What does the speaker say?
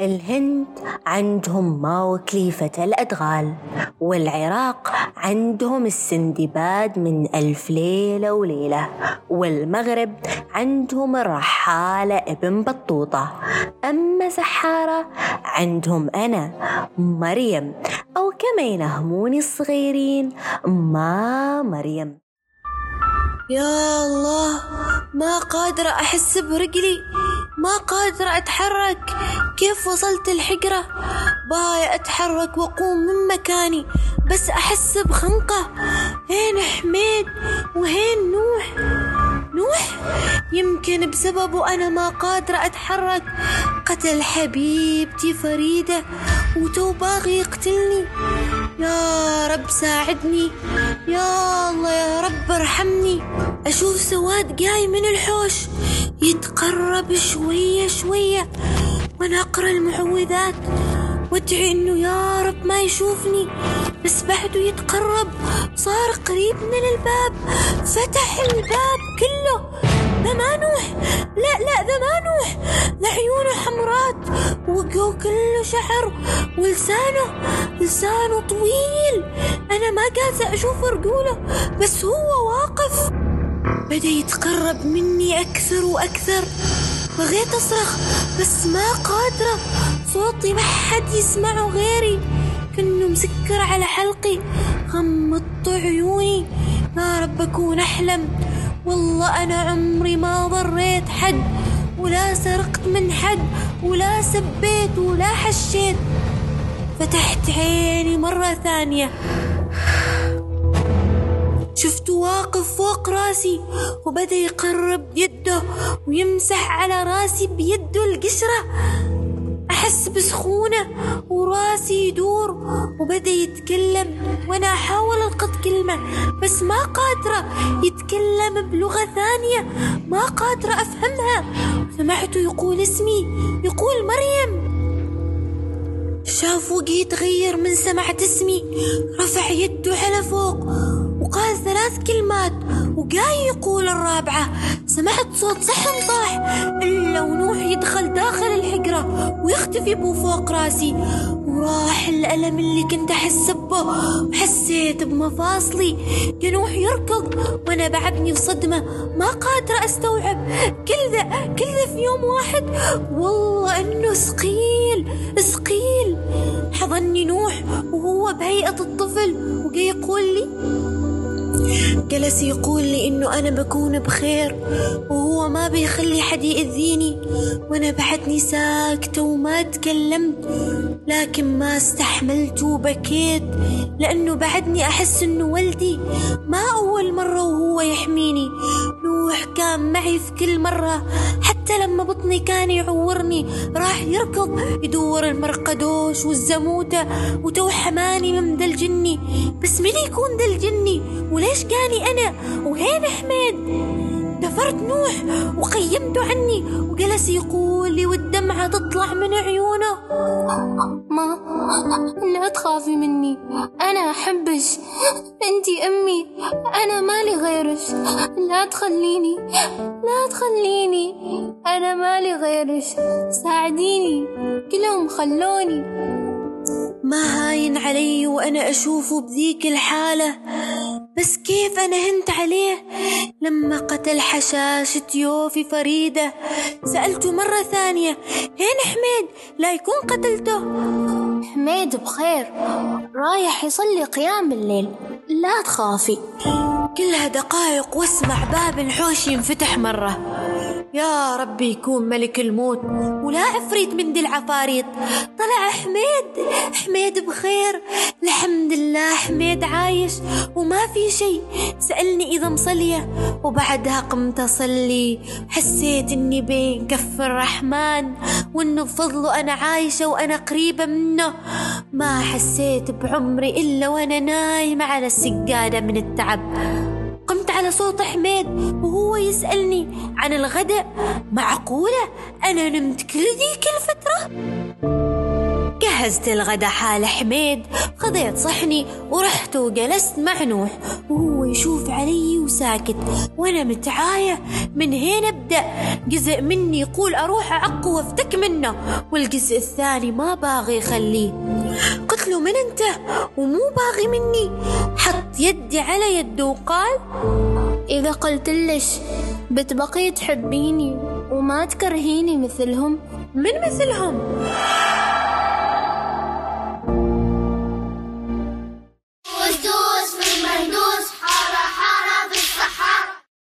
الهند عندهم موكليفة الأدغال والعراق عندهم السندباد من ألف ليلة وليلة والمغرب عندهم الرحالة ابن بطوطة. أما سحارة عندهم أنا مريم أو كما ينهموني الصغيرين ما مريم. يا الله ما قادرة أحس برجلي. ما قادرة أتحرك. كيف وصلت الحجرة؟ باي أتحرك وأقوم من مكاني بس أحس بخنقة. هين حميد وهين نوح؟ نوح؟ يمكن بسببه أنا ما قادرة أتحرك. قتل حبيبتي فريدة وتو باغي يقتلني. يا رب ساعدني. يا الله يا رب ارحمني. أشوف سواد جاي من الحوش. يتقرب شوية شوية. وأنا أقرأ المعوذات وأدعي إنه يا رب ما يشوفني. بس بعده يتقرب. صار قريب من الباب. فتح الباب كله. ذا ما نوح. لا لا ذا ما نوح. ذا عيونه حمرات. وجهه كله شعر ولسانه لسانه طويل. أنا ما قادرة أشوف رجوله. بس هو واقف. بدأ يتقرب مني أكثر وأكثر. بغيت أصرخ بس ما قادرة. صوتي ما حد يسمعه غيري. كأنه مسكر على حلقي. غمضت عيوني. يا رب أكون أحلم. والله أنا عمري ما ضريت حد. ولا سرقت من حد. ولا سبيت ولا حشيت. فتحت عيني مرة ثانية. شفته واقف فوق راسي وبدأ يقرب يده ويمسح على راسي بيده القشرة أحس بسخونة وراسي يدور وبدأ يتكلم وأنا أحاول ألقط كلمة بس ما قادرة. يتكلم بلغة ثانية ما قادرة أفهمها. سمعته يقول اسمي يقول مريم. شاف وجهي يتغير من سمعت اسمي. رفع يده على فوق وقال ثلاث كلمات وجاي يقول الرابعة. سمعت صوت صحن طاح. إلا ونوح يدخل داخل الحجرة ويختفي بو فوق راسي. وراح الألم اللي كنت أحس به وحسيت بمفاصلي. يا نوح يركض وأنا بعدني بصدمة. ما قادرة أستوعب. كل ذا كل ذا في يوم واحد. والله إنه ثقيل ثقيل حضني نوح وهو بهيئة الطفل لي جلس يقول لي إنه أنا بكون بخير وهو ما بيخلي حد يأذيني. وأنا بعدني ساكتة وما تكلمت لكن ما استحملت وبكيت لأنه بعدني أحس إنه ولدي ما أول مرة وهو يحميني. نوح كان معي في كل مرة حتى لما بطني كان يعورني راح يركض يدور المرقدوش والزموتة وتو حماني من ذا الجني. بس من يكون ذا الجني؟ وليش جاني أنا وهين حميد دفرت نوح وقيمته عني وجلس يقول لي والدمعة تطلع من عيونه. ما لا تخافي مني. أنا أحبش. أنتي أمي. أنا مالي غيرك لا تخليني. لا تخليني. أنا مالي غيرك ساعديني. كلهم خلوني. ما هاين علي وأنا أشوفه بذيك الحالة. بس كيف أنا هنت عليه؟ لما قتل حشاشة يوفي فريدة سألته مرة ثانية هين حميد؟ لا يكون قتلته. حميد بخير رايح يصلي قيام الليل. لا تخافي. كلها دقايق واسمع باب الحوش ينفتح مرة. يا ربي يكون ملك الموت ولا عفريت من دي العفاريت. طلع حميد حميد بخير. الحمد لله حميد عايش وما في شيء. سألني إذا مصلية وبعدها قمت أصلي. حسيت إني بين كف الرحمن وإنه بفضله أنا عايشة وأنا قريبة منه. ما حسيت بعمري إلا وأنا نايمة على السجادة من التعب. على صوت حميد وهو يسألني عن الغداء. معقولة أنا نمت كل ذيك الفترة؟ جهزت الغدا حال حميد خذيت صحني ورحت وجلست مع نوح وهو يشوف علي وساكت. وأنا متعاية من هنا أبدأ. جزء مني يقول أروح أعق وأفتك منه والجزء الثاني ما باغي يخليه. قلت له من أنت ومو باغي مني. حط يدي على يده وقال إذا قلت لش بتبقي تحبيني وما تكرهيني مثلهم؟ من مثلهم؟